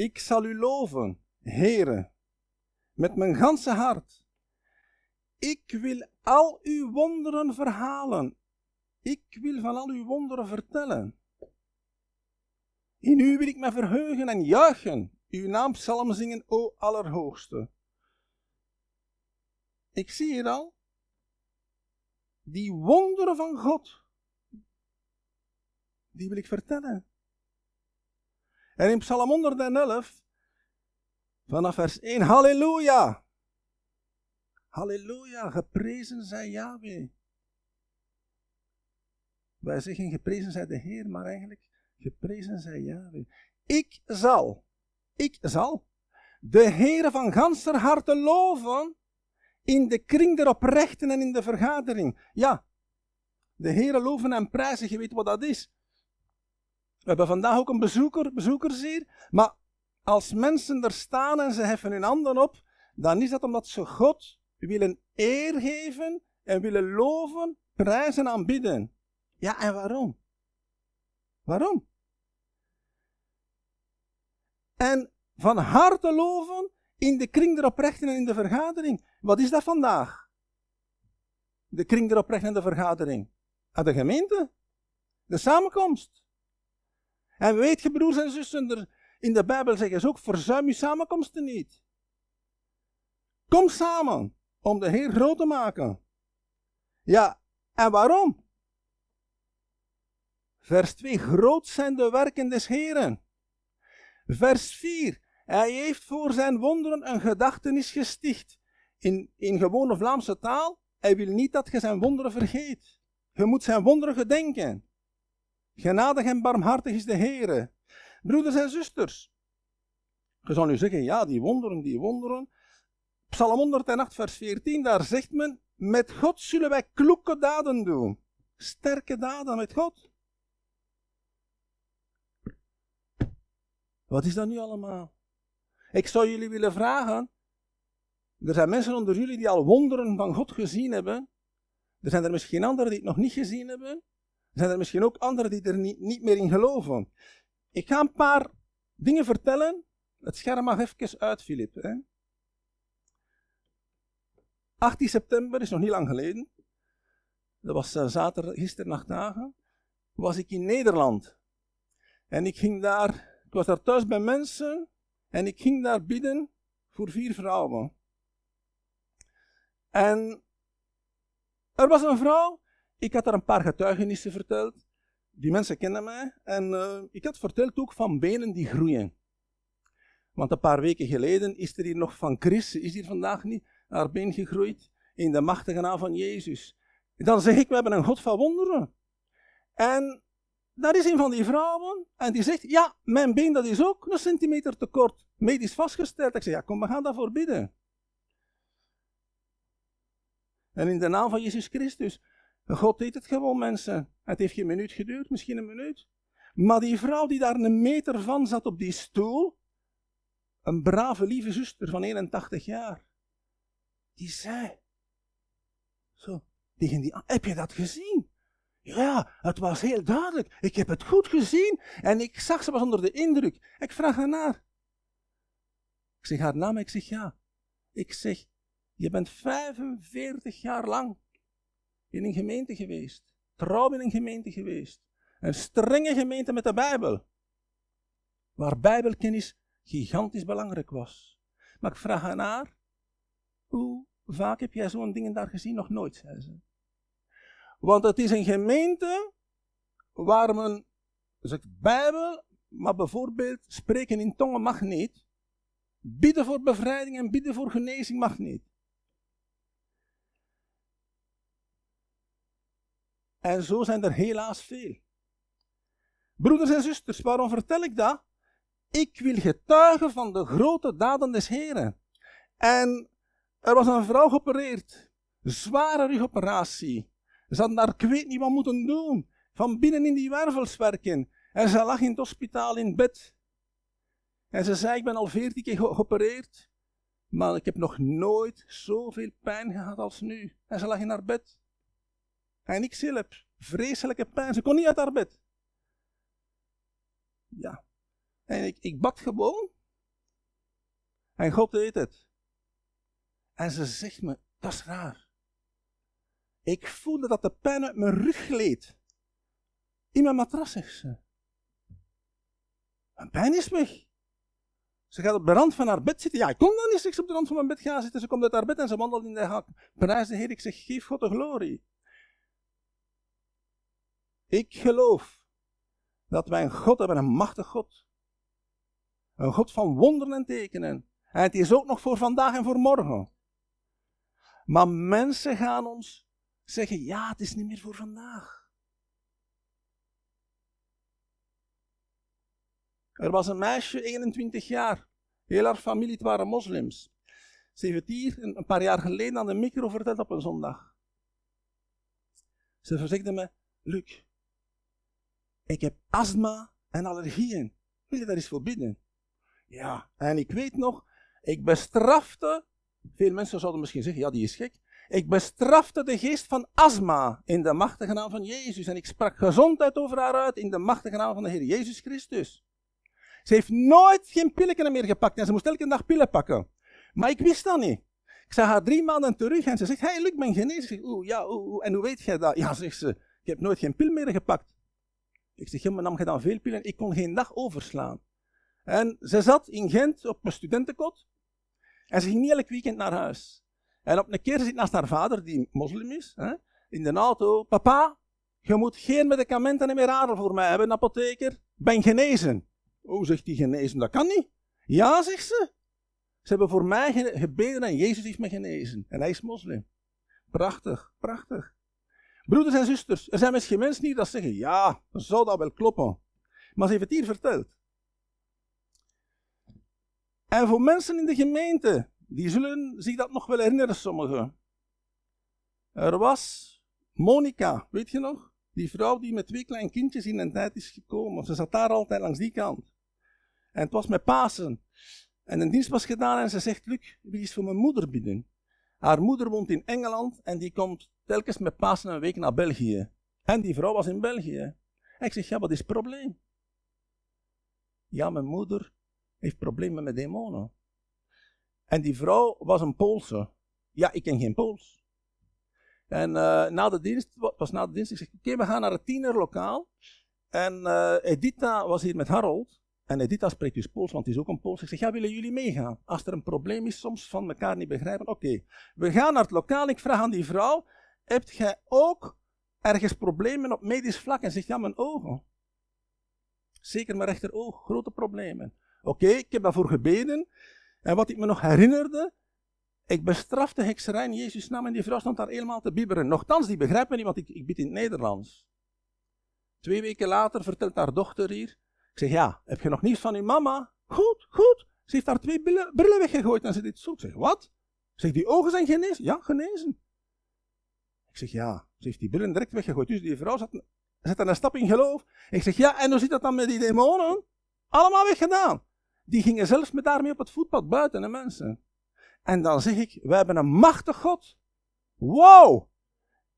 Ik zal u loven, Heere, met mijn ganse hart. Ik wil al uw wonderen verhalen. Ik wil van al uw wonderen vertellen. In u wil ik me verheugen en juichen, uw naam psalm zingen, o Allerhoogste. Ik zie hier al, die wonderen van God, die wil ik vertellen. En in Psalm 111, vanaf vers 1, Halleluja! Halleluja, geprezen zij Yahweh. Wij zeggen geprezen zij de Heer, maar eigenlijk geprezen zij Yahweh. Ik zal, ik zal de Heere van ganser harte loven in de kring der oprechten en in de vergadering. Ja, de Heere loven en prijzen, je weet wat dat is. We hebben vandaag ook een bezoeker, bezoekers hier, maar als mensen er staan en ze heffen hun handen op, dan is dat omdat ze God willen eer geven en willen loven, prijzen en aanbidden. Ja, en waarom? Waarom? En van harte loven in de kring der oprechten en in de vergadering. Wat is dat vandaag? De kring der oprechten en de vergadering. Aan de gemeente? De samenkomst. En weet je, broers en zussen, in de Bijbel zeggen ze ook, verzuim je samenkomsten niet. Kom samen om de Heer groot te maken. Ja, en waarom? Vers 2, groot zijn de werken des Heeren. Vers 4, hij heeft voor zijn wonderen een gedachtenis gesticht. In, in gewone Vlaamse taal, hij wil niet dat je zijn wonderen vergeet. Je moet zijn wonderen gedenken. Genadig en barmhartig is de Heere. Broeders en zusters. Je zou nu zeggen, ja, die wonderen, die wonderen. Psalm 108, vers 14, daar zegt men, met God zullen wij kloeke daden doen. Sterke daden met God. Wat is dat nu allemaal? Ik zou jullie willen vragen. Er zijn mensen onder jullie die al wonderen van God gezien hebben. Er zijn er misschien anderen die het nog niet gezien hebben. Zijn er misschien ook anderen die er niet, niet meer in geloven. Ik ga een paar dingen vertellen. Het scherm mag even uit, Filip. Hè? 18 september is nog niet lang geleden. Dat was uh, zaterdag, gisteren nachtdagen. Was ik in Nederland. En ik ging daar, ik was daar thuis bij mensen. En ik ging daar bidden voor vier vrouwen. En er was een vrouw, ik had haar een paar getuigenissen verteld. Die mensen kennen mij. En uh, ik had verteld ook van benen die groeien. Want een paar weken geleden is er hier nog van Chris, is hier vandaag niet, haar been gegroeid in de machtige naam van Jezus. En dan zeg ik, we hebben een God van wonderen. En daar is een van die vrouwen en die zegt, ja, mijn been dat is ook een centimeter te kort, medisch vastgesteld. Ik zeg, ja, kom, we gaan daarvoor bidden. En in de naam van Jezus Christus, God deed het gewoon, mensen. Het heeft geen minuut geduurd, misschien een minuut. Maar die vrouw die daar een meter van zat op die stoel, een brave, lieve zuster van 81 jaar, die zei, zo, tegen die, heb je dat gezien? Ja, het was heel duidelijk. Ik heb het goed gezien en ik zag ze was onder de indruk. Ik vraag haar naar. Ik zeg haar naam, ik zeg ja. Ik zeg, je bent 45 jaar lang in een gemeente geweest. Trouw in een gemeente geweest. Een strenge gemeente met de Bijbel. Waar Bijbelkennis gigantisch belangrijk was. Maar ik vraag haar naar, hoe vaak heb jij zo'n dingen daar gezien? Nog nooit, zei ze. Want het is een gemeente waar men zegt Bijbel, maar bijvoorbeeld spreken in tongen mag niet. Bidden voor bevrijding en bidden voor genezing mag niet. En zo zijn er helaas veel. Broeders en zusters, waarom vertel ik dat? Ik wil getuigen van de grote daden des Heren. En er was een vrouw geopereerd. Zware rugoperatie. Ze had daar, ik weet niet wat moeten doen. Van binnen in die wervels werken. En ze lag in het hospitaal in bed. En ze zei, ik ben al veertien keer geopereerd. Maar ik heb nog nooit zoveel pijn gehad als nu. En ze lag in haar bed. En ik zelf, vreselijke pijn. Ze kon niet uit haar bed. Ja. En ik, ik bad gewoon. En God deed het. En ze zegt me, dat is raar. Ik voelde dat de pijn uit mijn rug gleed. In mijn matras, zegt ze. Mijn pijn is weg. Ze gaat op de rand van haar bed zitten. Ja, ik kom dan niet, ze op de rand van mijn bed gaan zitten. Ze komt uit haar bed en ze wandelt in de hak. Prijs de Heer, ik zeg, geef God de glorie. Ik geloof dat wij een God hebben, een machtig God. Een God van wonderen en tekenen. En het is ook nog voor vandaag en voor morgen. Maar mensen gaan ons zeggen, ja, het is niet meer voor vandaag. Er was een meisje, 21 jaar. Heel haar familie, het waren moslims. Ze heeft hier een paar jaar geleden aan de micro verteld op een zondag. Ze verzekerde me, Luc, ik heb astma en allergieën. Wil je daar eens voor bidden? Ja, en ik weet nog, ik bestrafte, veel mensen zouden misschien zeggen, ja die is gek. Ik bestrafte de geest van astma in de machtige naam van Jezus. En ik sprak gezondheid over haar uit in de machtige naam van de Heer Jezus Christus. Ze heeft nooit geen pillen meer gepakt en ze moest elke dag pillen pakken. Maar ik wist dat niet. Ik zag haar drie maanden terug en ze zegt, hey Luc, ben genezen. Ik oeh, ja, en hoe weet jij dat? Ja, zegt ze, ik heb nooit geen pil meer gepakt. Ik zeg, ja, maar nam je dan veel pillen? Ik kon geen dag overslaan. En ze zat in Gent op een studentenkot. En ze ging niet elk weekend naar huis. En op een keer zit naast haar vader, die moslim is, hè, in de auto. Papa, je moet geen medicamenten meer adel voor mij hebben, apotheker. Ben genezen. Oh, zegt hij genezen, dat kan niet. Ja, zegt ze. Ze hebben voor mij gebeden en Jezus heeft me genezen. En hij is moslim. Prachtig, prachtig. Broeders en zusters, er zijn misschien mensen die dat zeggen. Ja, zou dat wel kloppen. Maar ze heeft het hier verteld. En voor mensen in de gemeente, die zullen zich dat nog wel herinneren, sommigen. Er was Monica, weet je nog? Die vrouw die met twee kleine kindjes in een tijd is gekomen. Ze zat daar altijd langs die kant. En het was met Pasen. En een dienst was gedaan en ze zegt, Luc, wil eens voor mijn moeder bidden? Haar moeder woont in Engeland en die komt telkens met Pasen een week naar België. En die vrouw was in België. En ik zeg, ja, wat is het probleem? Ja, mijn moeder heeft problemen met demonen. En die vrouw was een Poolse. Ja, ik ken geen Pools. En uh, na de dienst, was na de dienst, ik zeg, oké, we gaan naar het tienerlokaal. En uh, Edita was hier met Harold. En Edita spreekt dus Pools, want die is ook een Pools. Ik zeg, ja, willen jullie meegaan? Als er een probleem is, soms van elkaar niet begrijpen, oké. We gaan naar het lokaal. Ik vraag aan die vrouw, hebt jij ook ergens problemen op medisch vlak? En zegt, ja, mijn ogen. Zeker mijn rechteroog, grote problemen. Oké, ik heb daarvoor gebeden. En wat ik me nog herinnerde, ik bestrafte hekserij in Jezus' naam en die vrouw stond daar helemaal te bibberen. Nochtans, die begrijpt me niet, want ik, ik bid in het Nederlands. Twee weken later vertelt haar dochter hier. Ik zeg, ja, heb je nog nieuws van uw mama? Goed, goed. Ze heeft haar twee brillen, weggegooid en ze dit zo. Ik zeg, wat? Zeg, die ogen zijn genezen? Ja, genezen. Ik zeg, ja, ze heeft die brillen direct weggegooid. Dus die vrouw zat, zet er een stap in geloof. Ik zeg, ja, en hoe zit dat dan met die demonen? Allemaal weggedaan. Die gingen zelfs met daarmee op het voetpad buiten, de mensen. En dan zeg ik, we hebben een machtig God. Wow!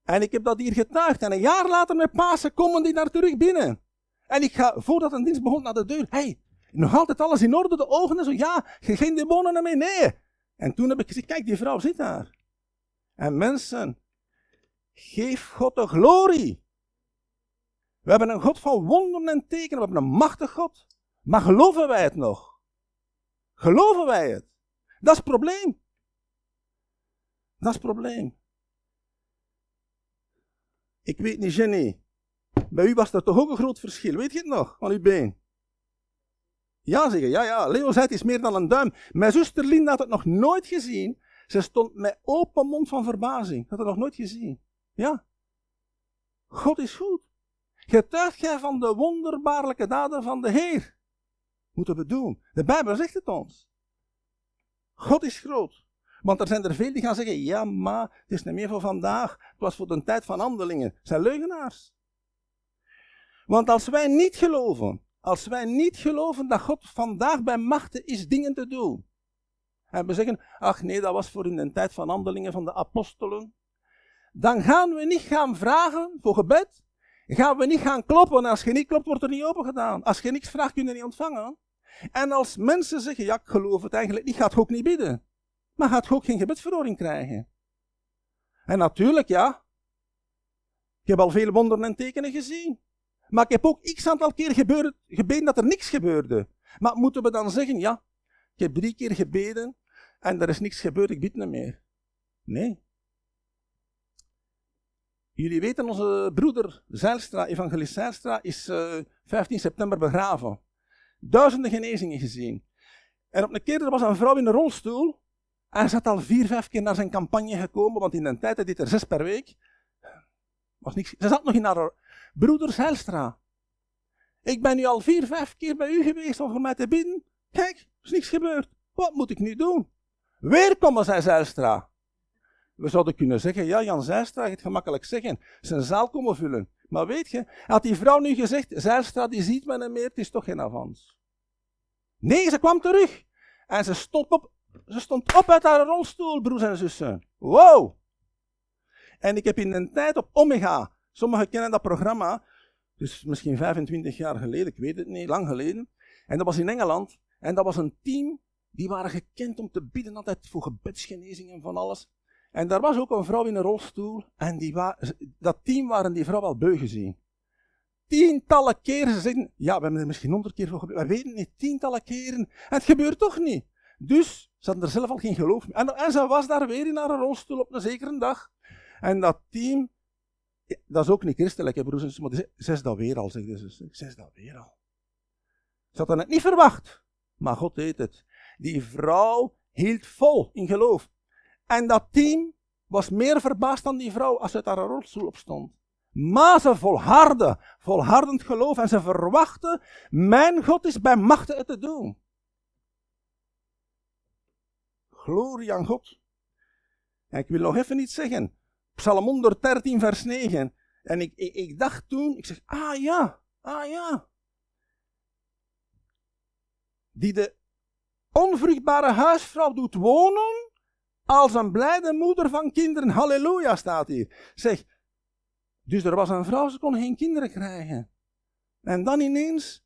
En ik heb dat hier getuigd. En een jaar later met Pasen komen die daar terug binnen. En ik ga, voordat een dienst begon, naar de deur. hey, nog altijd alles in orde? De ogen en zo. Ja, geen demonen meer. Nee. En toen heb ik gezegd, kijk, die vrouw zit daar. En mensen, geef God de glorie. We hebben een God van wonderen en tekenen. We hebben een machtig God. Maar geloven wij het nog? Geloven wij het? Dat is het probleem. Dat is het probleem. Ik weet niet, Jenny. Bij u was er toch ook een groot verschil. Weet je het nog? Van uw been. Ja, zeggen. Ja, ja. Leo zei het is meer dan een duim. Mijn zuster Linda had het nog nooit gezien. Ze stond met open mond van verbazing. Had het nog nooit gezien. Ja. God is goed. Getuigt gij van de wonderbaarlijke daden van de Heer moeten we doen. De Bijbel zegt het ons. God is groot. Want er zijn er veel die gaan zeggen, ja maar, het is niet meer voor vandaag. Het was voor de tijd van handelingen. Het zijn leugenaars. Want als wij niet geloven, als wij niet geloven dat God vandaag bij machten is dingen te doen. En we zeggen, ach nee, dat was voor in de tijd van handelingen van de apostelen. Dan gaan we niet gaan vragen voor gebed. Gaan we niet gaan kloppen. Als je niet klopt, wordt er niet open gedaan. Als je niks vraagt, kun je niet ontvangen. En als mensen zeggen, ja, ik geloof het eigenlijk niet, gaat ook niet bidden. Maar gaat ook geen gebedsverhoring krijgen. En natuurlijk, ja, ik heb al veel wonderen en tekenen gezien. Maar ik heb ook x aantal keer gebeden dat er niks gebeurde. Maar moeten we dan zeggen, ja, ik heb drie keer gebeden en er is niks gebeurd, ik bid niet meer. Nee. Jullie weten, onze broeder Zijlstra, evangelist Zijlstra, is uh, eh, 15 september begraven. Duizenden genezingen gezien. En op een keer er was een vrouw in een rolstoel. Ze had al vier, vijf keer naar zijn campagne gekomen, want in de tijd hij dit er zes per week. Was niks. Ze zat nog in haar broeder Zijlstra. Ik ben nu al vier, vijf keer bij u geweest om voor mij te bidden. Kijk, er is niks gebeurd. Wat moet ik nu doen? Weer komen, zei Zijlstra. We zouden kunnen zeggen, ja, Jan Zijlstra, het gemakkelijk zeggen, zijn zaal komen vullen. Maar weet je, had die vrouw nu gezegd, Zijlstra, die ziet me niet meer, het is toch geen avans. Nee, ze kwam terug. En ze stond op, ze stond op uit haar rolstoel, broers en zussen. Wow! En ik heb in een tijd op Omega, sommigen kennen dat programma, dus misschien 25 jaar geleden, ik weet het niet, lang geleden. En dat was in Engeland. En dat was een team, die waren gekend om te bidden altijd voor gebedsgenezingen van alles. En daar was ook een vrouw in een rolstoel. En die dat team waren die vrouw al beu gezien. Tientallen keren. Ze zeggen, ja, we hebben er misschien honderd keer voor gebeurd. We weten niet, tientallen keren. het gebeurt toch niet. Dus ze hadden er zelf al geen geloof meer. En, en ze was daar weer in haar rolstoel op een zekere dag. En dat team, dat is ook niet christelijk, hè, broers maar ze dat weer al, zegt ze. Ze is dat weer al. Ze hadden het niet verwacht. Maar God deed het. Die vrouw hield vol in geloof. En dat team was meer verbaasd dan die vrouw als ze uit haar rolstoel opstond. Maar ze volharden, volhardend geloof en ze verwachten, mijn God is bij machten het te doen. Glorie aan God. En ik wil nog even iets zeggen. Psalm 113 vers 9. En ik, ik, ik dacht toen, ik zeg, ah ja, ah ja. Die de onvruchtbare huisvrouw doet wonen als een blijde moeder van kinderen. Halleluja staat hier. Zeg, dus er was een vrouw, ze kon geen kinderen krijgen. En dan ineens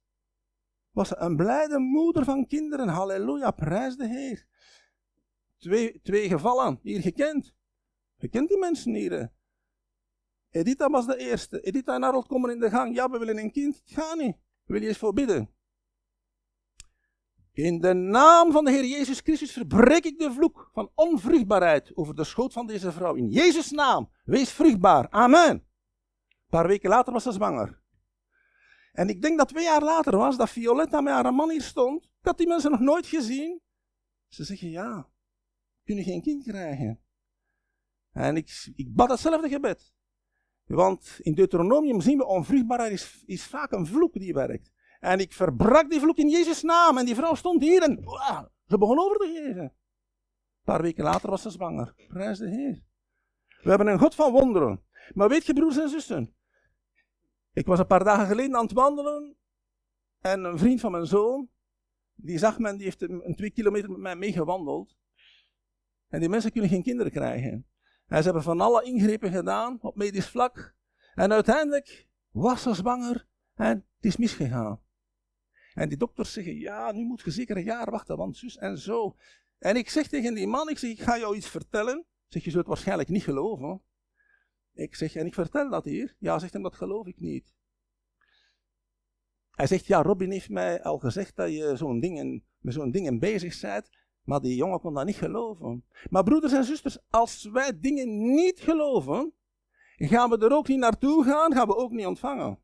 was ze een blijde moeder van kinderen. Halleluja, prijs de Heer. Twee, twee gevallen, hier gekend. Je kent die mensen hier. Edita was de eerste. Edita en Harold komen in de gang. Ja, we willen een kind. Ga niet. Wil je eens voor bidden? In de naam van de Heer Jezus Christus verbreek ik de vloek van onvruchtbaarheid over de schoot van deze vrouw. In Jezus' naam, wees vruchtbaar. Amen. Een paar weken later was ze zwanger. En ik denk dat twee jaar later was dat Violetta met haar man hier stond. Ik had die mensen nog nooit gezien. Ze zeggen ja, kunnen geen kind krijgen. En ik, ik bad hetzelfde gebed. Want in Deuteronomium zien we onvruchtbaarheid is, is vaak een vloek die werkt. En ik verbrak die vloek in Jezus' naam. En die vrouw stond hier en ze begon over te geven. Een paar weken later was ze zwanger. Prijs de Heer. We hebben een God van wonderen. Maar weet je, broers en zussen. Ik was een paar dagen geleden aan het wandelen. En een vriend van mijn zoon, die zag me en die heeft een twee kilometer met mij meegewandeld. En die mensen kunnen geen kinderen krijgen. En ze hebben van alle ingrepen gedaan op medisch vlak. En uiteindelijk was ze zwanger en het is misgegaan. En die dokters zeggen, ja, nu moet je zeker een jaar wachten, want zus en zo. En ik zeg tegen die man, ik zeg, ik ga jou iets vertellen. Zeg, je zult het waarschijnlijk niet geloven. Ik zeg, en ik vertel dat hier. Ja, zegt hem, dat geloof ik niet. Hij zegt, ja, Robin heeft mij al gezegd dat je zo'n dingen, met zo'n dingen bezig bent. Maar die jongen kon dat niet geloven. Maar broeders en zusters, als wij dingen niet geloven, gaan we er ook niet naartoe gaan, gaan we ook niet ontvangen.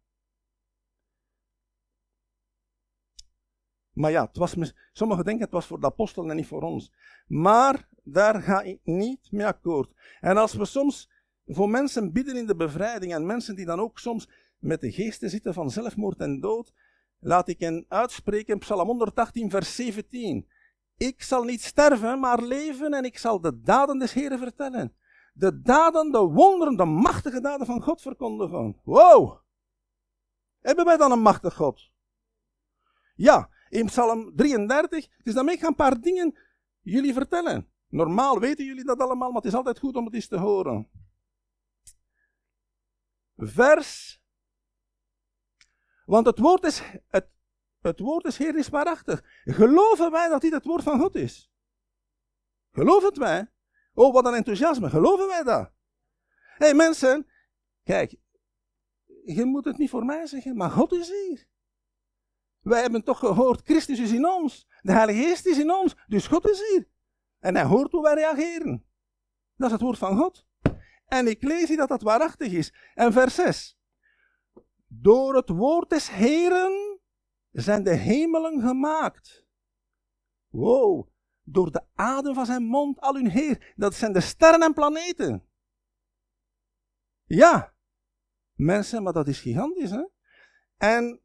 Maar ja, het was, sommigen denken het was voor de apostelen en niet voor ons. Maar daar ga ik niet mee akkoord. En als we soms voor mensen bidden in de bevrijding en mensen die dan ook soms met de geesten zitten van zelfmoord en dood, laat ik hen uitspreken, Psalm 118, vers 17. Ik zal niet sterven, maar leven en ik zal de daden des Heren vertellen. De daden, de wonderen, de machtige daden van God verkondigen. Wow! Hebben wij dan een machtig God? Ja, in Psalm 33. Dus dan ik ga een paar dingen jullie vertellen. Normaal weten jullie dat allemaal, maar het is altijd goed om het eens te horen. Vers. Want het woord is, het het woord des Heer is waarachtig. Geloven wij dat dit het woord van God is? Geloven wij? Oh, wat een enthousiasme. Geloven wij dat? Hé hey, mensen, kijk, je moet het niet voor mij zeggen, maar God is hier. Wij hebben toch gehoord, Christus is in ons. De Heilige Geest is in ons, dus God is hier. En hij hoort hoe wij reageren. Dat is het woord van God. En ik lees hier dat dat waarachtig is. En vers 6. Door het woord des Heren zijn de hemelen gemaakt. Wow. Door de adem van zijn mond al hun Heer. Dat zijn de sterren en planeten. Ja. Mensen, maar dat is gigantisch, hè? En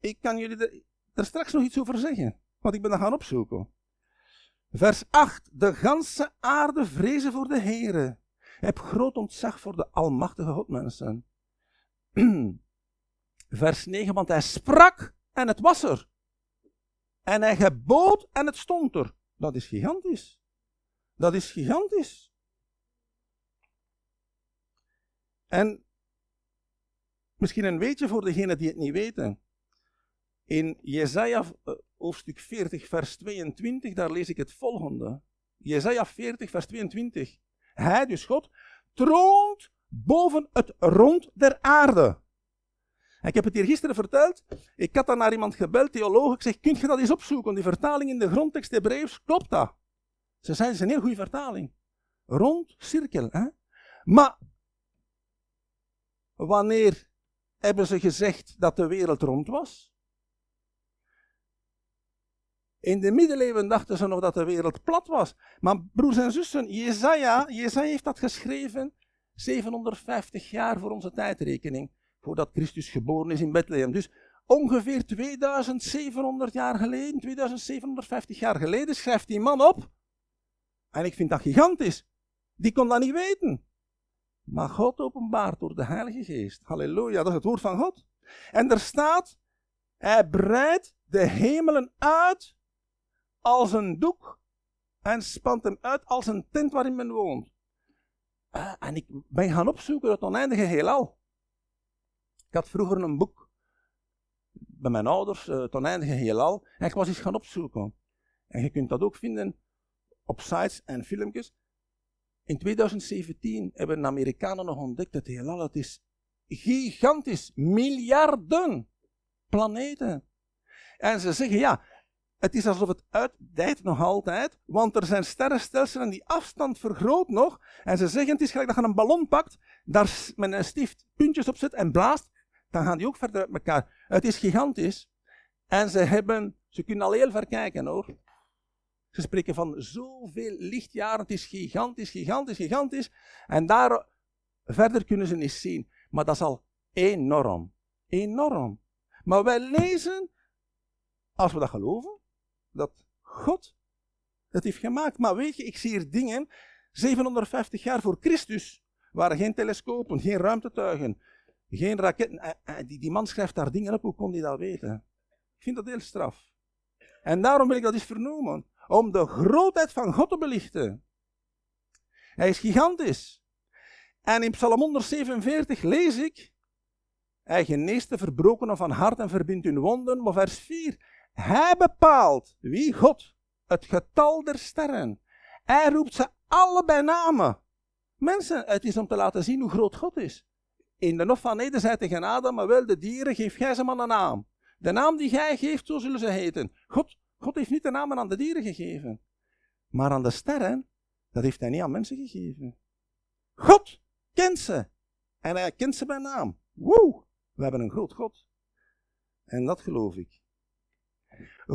ik kan jullie er, straks nog iets over zeggen. Want ik ben dat gaan opzoeken. Vers 8. De ganse aarde vrezen voor de Heere. Heb groot ontzag voor de almachtige God, mensen. Vers 9. Want hij sprak en het was er. En hij gebood en het stond er. Dat is gigantisch. Dat is gigantisch. En misschien een weetje voor degenen die het niet weten. In Jesaja eh, hoofdstuk 40, vers 22, daar lees ik het volgende. Jesaja 40, vers 22. Hij, dus God, troont boven het rond der aarde. Ik heb het hier gisteren verteld. Ik had dan naar iemand gebeld, theoloog. Ik zeg, kunt je dat eens opzoeken? Die vertaling in de grondtekst Hebreeuws, klopt dat? Ze is een heel goede vertaling. Rond, cirkel. Hè? Maar, wanneer hebben ze gezegd dat de wereld rond was? In de middeleeuwen dachten ze nog dat de wereld plat was. Maar broers en zussen, Jezaja, Jezaja heeft dat geschreven 750 jaar voor onze tijdrekening. Voordat Christus geboren is in Bethlehem. Dus ongeveer 2700 jaar geleden, 2750 jaar geleden, schrijft die man op. En ik vind dat gigantisch. Die kon dat niet weten. Maar God openbaart door de Heilige Geest. Halleluja, dat is het woord van God. En er staat, hij breidt de hemelen uit als een doek en spant hem uit als een tent waarin men woont. Uh, en ik ben gaan opzoeken het oneindige heelal. Ik had vroeger een boek bij mijn ouders, uh, het oneindige heelal, en ik was eens gaan opzoeken. En je kunt dat ook vinden op sites en filmpjes. In 2017 hebben de Amerikanen nog ontdekt dat het heelal, het is gigantisch, miljarden planeten. En ze zeggen, ja, het is alsof het uitdijt nog altijd, want er zijn sterrenstelselen die afstand vergroot nog. En ze zeggen, het is gelijk dat je een ballon pakt, daar met een stift puntjes op zet en blaast, dan gaan die ook verder uit elkaar. Het is gigantisch. En ze hebben, ze kunnen al heel ver kijken hoor. Ze spreken van zoveel lichtjaren, het is gigantisch, gigantisch, gigantisch. En daar verder kunnen ze niet zien. Maar dat is al enorm. Enorm. Maar wij lezen, als we dat geloven, dat God het heeft gemaakt. Maar weet je, ik zie hier dingen, 750 jaar voor Christus, waren geen telescopen, geen ruimtetuigen, geen raketten. Eh, eh, die, die man schrijft daar dingen op, hoe kon hij dat weten? Ik vind dat heel straf. En daarom wil ik dat eens vernoemen, om de grootheid van God te belichten. Hij is gigantisch. En in Psalm 147 lees ik, hij geneest de verbrokenen van hart en verbindt hun wonden. Maar vers 4, hij bepaalt, wie God, het getal der sterren. Hij roept ze alle bij namen. Mensen, het is om te laten zien hoe groot God is. In de Nof van Eden zei tegen Adam, maar wel de dieren, geef jij ze maar een naam. De naam die jij geeft, zo zullen ze heten. God, God heeft niet de namen aan de dieren gegeven. Maar aan de sterren, dat heeft hij niet aan mensen gegeven. God kent ze. En hij kent ze bij naam. Woe, we hebben een groot God. En dat geloof ik.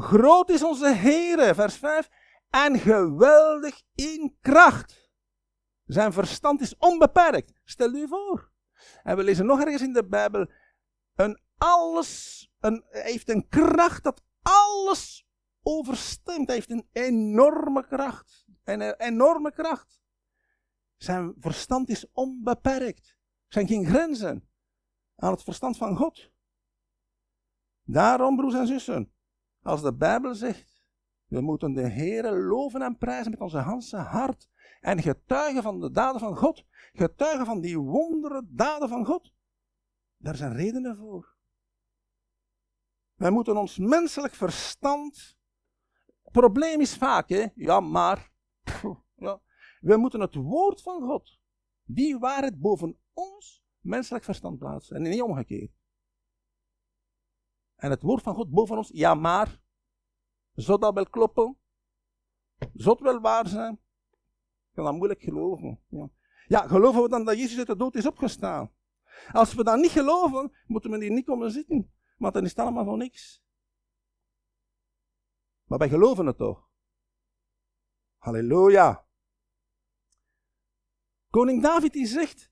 Groot is onze Heere, vers 5, en geweldig in kracht. Zijn verstand is onbeperkt. Stel u voor. En we lezen nog ergens in de Bijbel, een alles, een, heeft een kracht dat alles overstemt. Hij heeft een enorme kracht. Een enorme kracht. Zijn verstand is onbeperkt. Er zijn geen grenzen aan het verstand van God. Daarom, broers en zussen, als de Bijbel zegt, we moeten de Heere loven en prijzen met onze ganse hart en getuigen van de daden van God, getuigen van die wondere daden van God. Daar zijn redenen voor. Wij moeten ons menselijk verstand. Het probleem is vaak, hè? Ja, maar. Ja. We moeten het woord van God, die waarheid boven ons menselijk verstand plaatsen. En niet omgekeerd. En het woord van God boven ons, ja, maar. Zou dat wel kloppen? Zou wel waar zijn? Ik kan dat moeilijk geloven. Ja. geloven we dan dat Jezus uit de dood is opgestaan? Als we dat niet geloven, moeten we hier niet komen zitten. Want dan is het allemaal van niks. Maar wij geloven het toch? Halleluja. Koning David die zegt,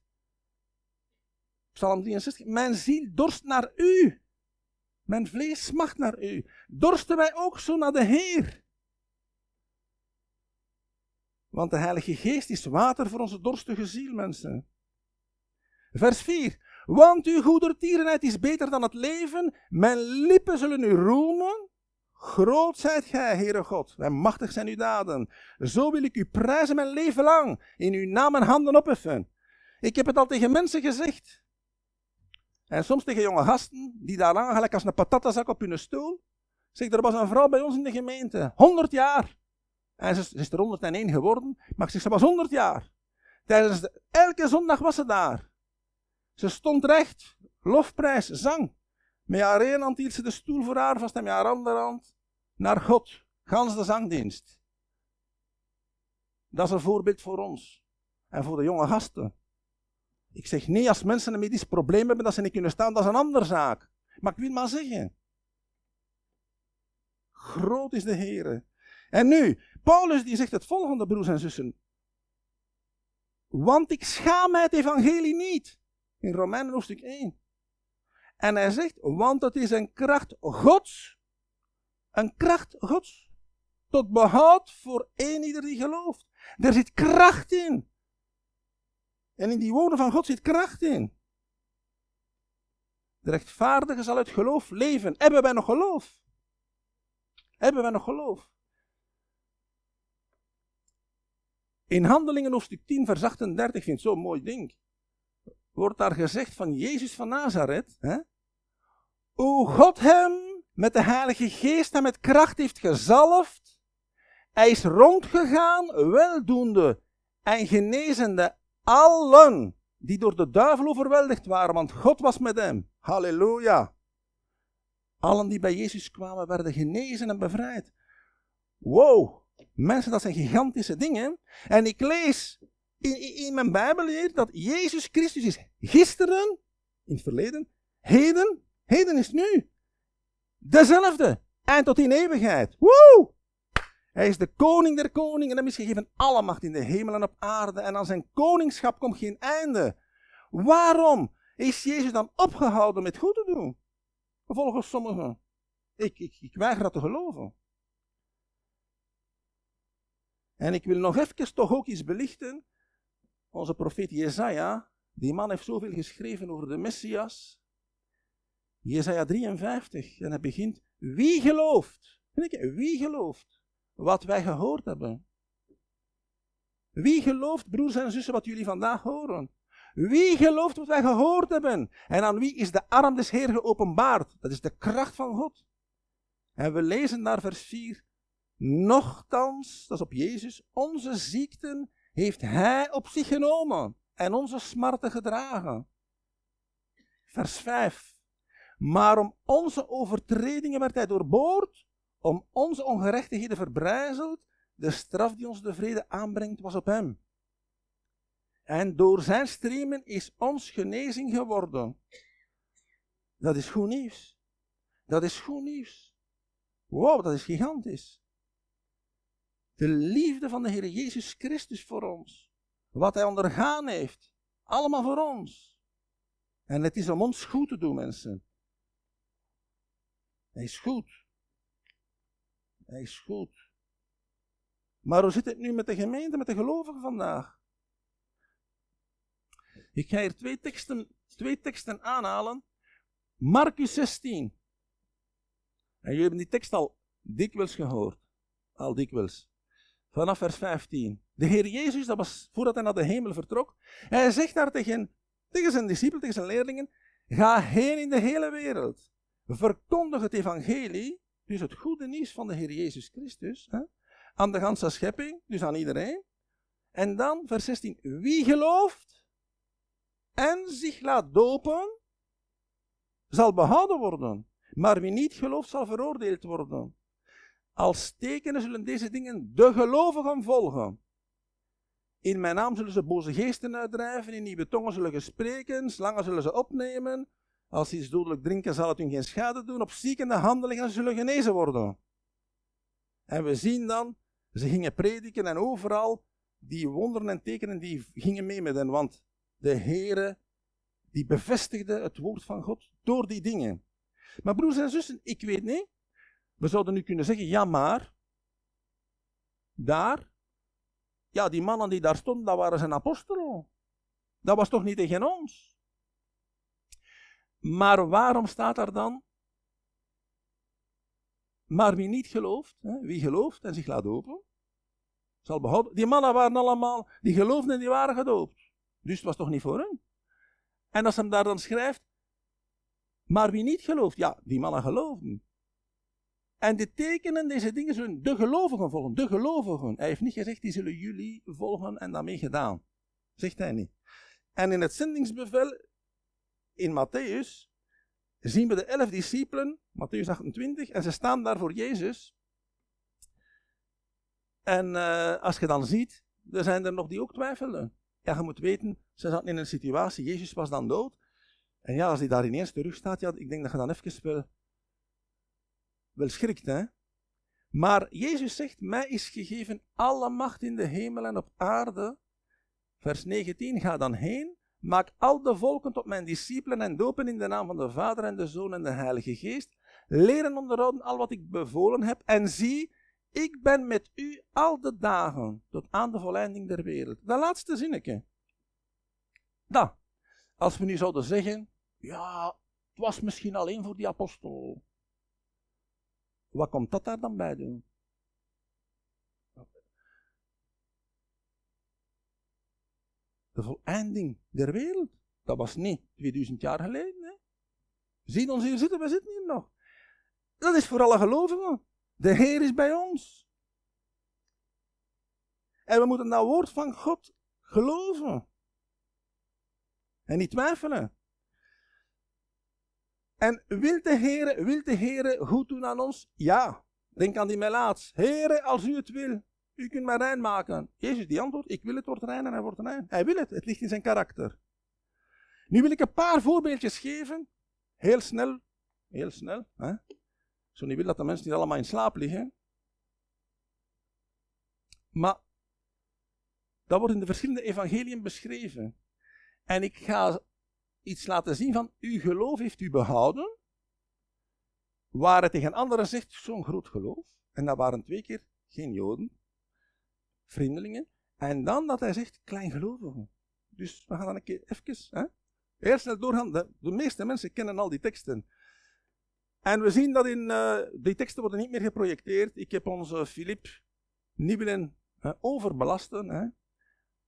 Psalm 63, mijn ziel dorst naar u. Mijn vlees smacht naar u. Dorsten wij ook zo naar de Heer? Want de Heilige Geest is water voor onze dorstige ziel, mensen. Vers 4. Want uw goedertierenheid is beter dan het leven. Mijn lippen zullen u roemen. Groot zijt gij, Heere God, en machtig zijn uw daden. Zo wil ik u prijzen mijn leven lang, in uw naam en handen opheffen. Ik heb het al tegen mensen gezegd. En soms tegen jonge gasten, die daar lang gelijk als een patatazak op hun stoel. Zeg, er was een vrouw bij ons in de gemeente, 100 jaar. En ze, is er 101 geworden, maar ik zeg, ze was 100 jaar. Tijdens de, elke zondag was ze daar. Ze stond recht, lofprijs, zang. Met haar ene hand hield ze de stoel voor haar vast en met haar andere hand naar God. Gans de zangdienst. Dat is een voorbeeld voor ons. En voor de jonge gasten. Ik zeg nee, als mensen een medisch probleem hebben dat ze niet kunnen staan, dat is een andere zaak. Maar ik wil maar zeggen. Groot is de Heer. En nu, Paulus die zegt het volgende, broers en zussen. Want ik schaam mij het evangelie niet. In Romeinen hoofdstuk 1. En hij zegt, want het is een kracht Gods. Een kracht Gods. Tot behoud voor een ieder die gelooft. Er zit kracht in. En in die woorden van God zit kracht in. De rechtvaardige zal uit geloof leven. Hebben wij nog geloof? Hebben wij nog geloof? In Handelingen hoofdstuk 10, vers 38, ik vind het zo'n mooi ding. Wordt daar gezegd van Jezus van Nazareth. Hè? Hoe God hem met de Heilige Geest en met kracht heeft gezalfd. Hij is rondgegaan, weldoende en genezende allen die door de duivel overweldigd waren, want God was met hem. Halleluja. Allen die bij Jezus kwamen werden genezen en bevrijd. Wow, mensen, dat zijn gigantische dingen. En ik lees in, in mijn Bijbel hier dat Jezus Christus is gisteren, in het verleden, heden Heden is nu. Dezelfde. En tot in eeuwigheid. Woe! Hij is de koning der koningen en hem is gegeven alle macht in de hemel en op aarde. En aan zijn koningschap komt geen einde. Waarom is Jezus dan opgehouden met goed te doen? Volgens sommigen. Ik, ik, ik weiger dat te geloven. En ik wil nog even toch ook iets belichten. Onze profeet Jezaja, die man heeft zoveel geschreven over de Messias. Jesaja 53. En hij begint, wie gelooft? Wie gelooft wat wij gehoord hebben? Wie gelooft, broers en zussen, wat jullie vandaag horen? Wie gelooft wat wij gehoord hebben? En aan wie is de arm des Heer geopenbaard? Dat is de kracht van God. En we lezen naar vers 4. Nochtans, dat is op Jezus, onze ziekten heeft Hij op zich genomen en onze smarten gedragen. Vers 5. Maar om onze overtredingen werd hij doorboord, om onze ongerechtigheden verbrijzeld. De straf die ons de vrede aanbrengt was op hem. En door zijn streamen is ons genezing geworden. Dat is goed nieuws. Dat is goed nieuws. Wow, dat is gigantisch. De liefde van de Heer Jezus Christus voor ons. Wat hij ondergaan heeft. Allemaal voor ons. En het is om ons goed te doen, mensen. Hij is goed. Hij is goed. Maar hoe zit het nu met de gemeente, met de gelovigen vandaag? Ik ga hier twee teksten, twee teksten aanhalen. Marcus 16. En jullie hebben die tekst al dikwijls gehoord. Al dikwijls. Vanaf vers 15. De Heer Jezus, dat was voordat hij naar de hemel vertrok. Hij zegt daar tegen, tegen zijn discipelen, tegen zijn leerlingen. Ga heen in de hele wereld. verkondig het evangelie, dus het goede nieuws van de Heer Jezus Christus, aan de ganse schepping, dus aan iedereen. En dan, vers 16, wie gelooft en zich laat dopen, zal behouden worden. Maar wie niet gelooft, zal veroordeeld worden. Als tekenen zullen deze dingen de gelovigen volgen. In mijn naam zullen ze boze geesten uitdrijven, in nieuwe tongen zullen ze spreken, slangen zullen ze opnemen. Als ze iets dodelijk drinken, zal het hun geen schade doen. Op ziekende handelingen zullen genezen worden. En we zien dan, ze gingen prediken en overal die wonderen en tekenen die gingen mee met hen, want de Heere die bevestigde het woord van God door die dingen. Maar broers en zussen, ik weet niet. We zouden nu kunnen zeggen, ja maar, daar, ja die mannen die daar stonden, dat waren zijn apostelen. Dat was toch niet tegen ons? Maar waarom staat daar dan? Maar wie niet gelooft, hè, wie gelooft en zich laat dopen, zal behouden. Die mannen waren allemaal, die geloofden en die waren gedoopt. Dus het was toch niet voor hen? En als hij daar dan schrijft, maar wie niet gelooft, ja, die mannen geloofden. En de tekenen, deze dingen zullen de gelovigen volgen, de gelovigen. Hij heeft niet gezegd, die zullen jullie volgen en daarmee gedaan. Zegt hij niet. En in het zendingsbevel in Matthäus zien we de elf discipelen, Matthäus 28, en ze staan daar voor Jezus. En uh, als je dan ziet, er zijn er nog die ook twijfelen. Ja, je moet weten, ze zaten in een situatie, Jezus was dan dood. En ja, als hij daar ineens terug staat, ja, ik denk dat je dan even wel, wel schrikt, hè. Maar Jezus zegt, mij is gegeven alle macht in de hemel en op aarde. Vers 19, ga dan heen, maak al de volken tot mijn discipelen en dopen in de naam van de Vader en de Zoon en de Heilige Geest. Leren onderhouden al wat ik bevolen heb en zie, ik ben met u al de dagen tot aan de volleinding der wereld. Dat laatste zinnetje. Dat. Als we nu zouden zeggen, ja, het was misschien alleen voor die apostel. Wat komt dat daar dan bij doen? De voleinding der wereld. Dat was niet 2000 jaar geleden. Hè? Zie ons hier zitten, we zitten hier nog. Dat is voor alle gelovigen. De Heer is bij ons. En we moeten dat woord van God geloven. En niet twijfelen. En wil de Heer, wil de Heer goed doen aan ons? Ja. Denk aan die melaats. Heere, als u het wil, u kunt mij rein maken. Jezus die antwoordt, ik wil het wordt rein en hij wordt rein. Hij wil het, het ligt in zijn karakter. Nu wil ik een paar voorbeeldjes geven. Heel snel, heel snel. Hè? Zo niet wil dat de mensen niet allemaal in slaap liggen. Maar dat wordt in de verschillende evangeliën beschreven. En ik ga iets laten zien van, uw geloof heeft u behouden. Waar het tegen anderen zegt, zo'n groot geloof. En dat waren twee keer geen Joden, vriendelingen. En dan dat hij zegt, kleingelovigen. Dus we gaan dan een keer even, hè? eerst snel doorgaan. De, meeste mensen kennen al die teksten. En we zien dat in, uh, die teksten worden niet meer geprojecteerd. Ik heb onze Filip niet willen uh, overbelasten. Hè.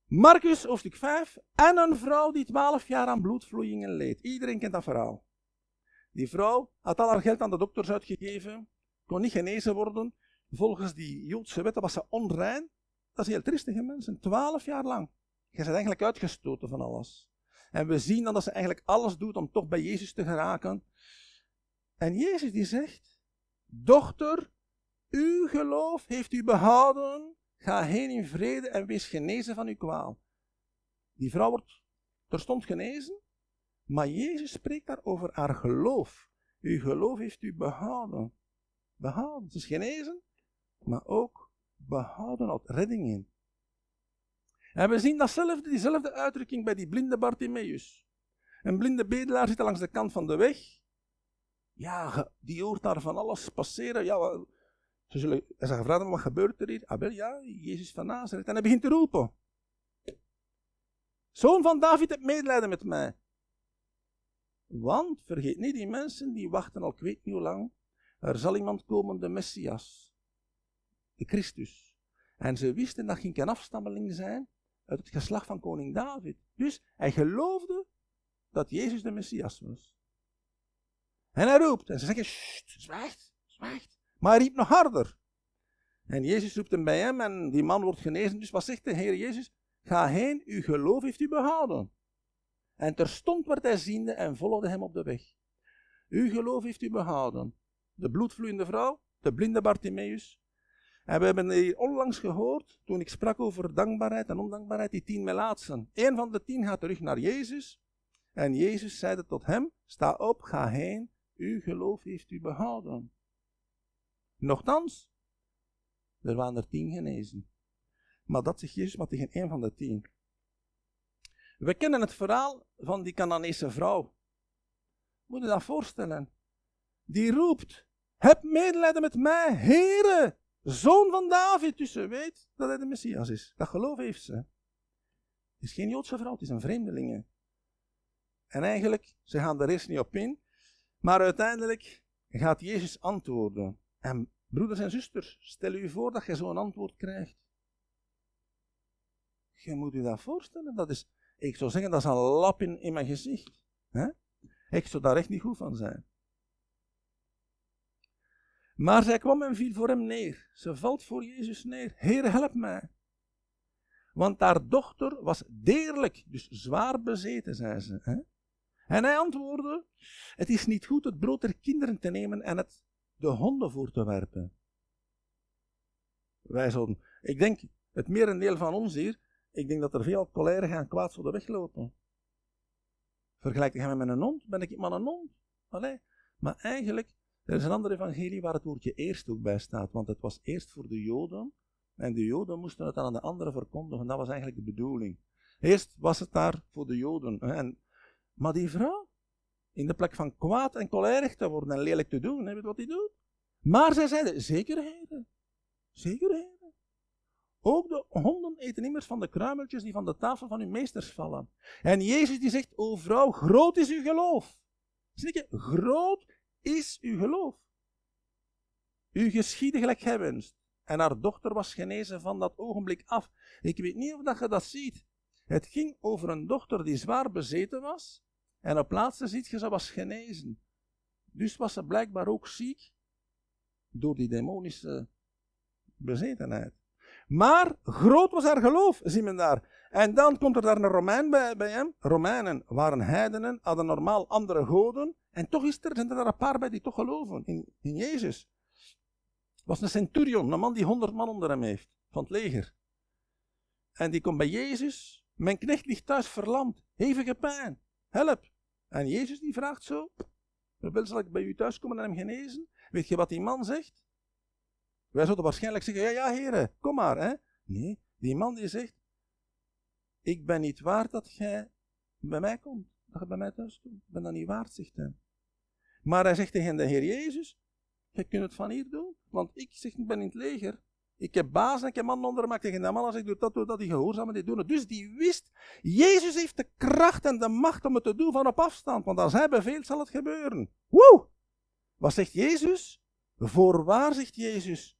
Marcus, hoofdstuk 5. En een vrouw die 12 jaar aan bloedvloeien leed. Iedereen kent dat verhaal. Die vrouw had al haar geld aan de dokters uitgegeven. Kon niet genezen worden. Volgens die Joodse wetten was ze onrein. Dat is heel triestige mensen. 12 jaar lang. Je bent eigenlijk uitgestoten van alles. En we zien dan dat ze eigenlijk alles doet om toch bij Jezus te geraken. En Jezus die zegt, dochter, uw geloof heeft u behouden, ga heen in vrede en wees genezen van uw kwaal. Die vrouw wordt terstond genezen, maar Jezus spreekt daar over haar geloof. Uw geloof heeft u behouden. Behouden. Ze is genezen, maar ook behouden uit redding in. En we zien datzelfde, diezelfde uitdrukking bij die blinde Bartimeus. Een blinde bedelaar zit langs de kant van de weg. Ja, die hoort daar van alles passeren. Ja, ze zullen, hij wat gebeurt er hier? Wel, ja, Jezus van Nazareth. En hij begint te roepen. Zoon van David, heb medelijden met mij. Want, vergeet niet, die mensen die wachten al ik weet niet hoe lang. Er zal iemand komen, de Messias. Christus. En ze wisten dat ging geen afstammeling zijn uit het geslacht van koning David. Dus hij geloofde dat Jezus de Messias was. En hij roept. En ze zeggen, zwijgt, zwijgt. Maar hij riep nog harder. En Jezus roept hem bij hem en die man wordt genezen. Dus wat zegt de Heer Jezus? Ga heen, uw geloof heeft u behouden. En terstond werd hij ziende en volgde hem op de weg. Uw geloof heeft u behouden. De bloedvloeiende vrouw, de blinde Bartimeus. En we hebben onlangs gehoord, toen ik sprak over dankbaarheid en ondankbaarheid, die tien melaatsen. Een van de tien gaat terug naar Jezus. En Jezus zeide tot hem, sta op, ga heen, uw geloof heeft u behouden. Nochtans, er waren er tien genezen. Maar dat zegt Jezus maar tegen één van de tien. We kennen het verhaal van die Canaanese vrouw. Moet je dat voorstellen? Die roept, heb medelijden met mij, Heere, zoon van David. Dus ze weet dat hij de Messias is. Dat geloof heeft ze. Het is geen Joodse vrouw, het is een vreemdelinge. En eigenlijk, ze gaan er eerst niet op in, maar uiteindelijk gaat Jezus antwoorden. En broeders en zusters, stel u voor dat je zo'n antwoord krijgt. Je moet u dat voorstellen. Dat is, ik zou zeggen, dat is een lap in, in mijn gezicht. Ik zou daar echt niet goed van zijn. Maar zij kwam en viel voor hem neer. Ze valt voor Jezus neer. Heer, help mij. Want haar dochter was deerlijk, dus zwaar bezeten, zei ze. Hè? En hij antwoordde: Het is niet goed het brood der kinderen te nemen en het de honden voor te werpen. Wij ik denk, het merendeel van ons hier, ik denk dat er veel coleren gaan kwaad zouden weglopen. Vergelijk je met een hond, ben ik maar een hond. Allee. Maar eigenlijk, er is een andere evangelie waar het woordje eerst ook bij staat, want het was eerst voor de Joden, en de Joden moesten het aan de anderen verkondigen, dat was eigenlijk de bedoeling. Eerst was het daar voor de Joden. En, maar die vrouw, in de plek van kwaad en kolerig te worden en lelijk te doen, weet je wat hij doet? Maar zij zeiden, zekerheden, zekerheden. Ook de honden eten immers van de kruimeltjes die van de tafel van uw meesters vallen. En Jezus die zegt, o vrouw, groot is uw geloof. Zie je, groot is uw geloof. U geschiedde gelijk gij wenst. En haar dochter was genezen van dat ogenblik af. Ik weet niet of dat je dat ziet. Het ging over een dochter die zwaar bezeten was. En op plaatsen ziet je, ze was genezen. Dus was ze blijkbaar ook ziek door die demonische bezetenheid. Maar groot was haar geloof, zien we daar. En dan komt er daar een Romein bij, bij hem. Romeinen waren heidenen, hadden normaal andere goden. En toch is er, zijn er een paar bij die toch geloven in, in Jezus. Het was een centurion, een man die honderd man onder hem heeft, van het leger. En die komt bij Jezus. Mijn knecht ligt thuis verlamd, hevige pijn, help. En Jezus die vraagt zo, wil zal ik bij u thuis komen en hem genezen? Weet je wat die man zegt? Wij zouden waarschijnlijk zeggen, ja, ja, heren, kom maar. Hè? Nee, die man die zegt, ik ben niet waard dat jij bij mij komt. Dat bij mij thuis komt. Ik ben dat niet waard, zegt hij. Maar hij zegt tegen de Heer Jezus, je kunt het van hier doen. Want ik zeg, ik ben in het leger. Ik heb baas en ik heb man onder me. Tegen de man als ik doe dat, doe dat, die gehoorzamen, die doen het. Dus die wist, Jezus heeft de kracht en de macht om het te doen van op afstand. Want als hij beveelt, zal het gebeuren. Woe! Wat zegt Jezus? Voorwaar, zegt Jezus.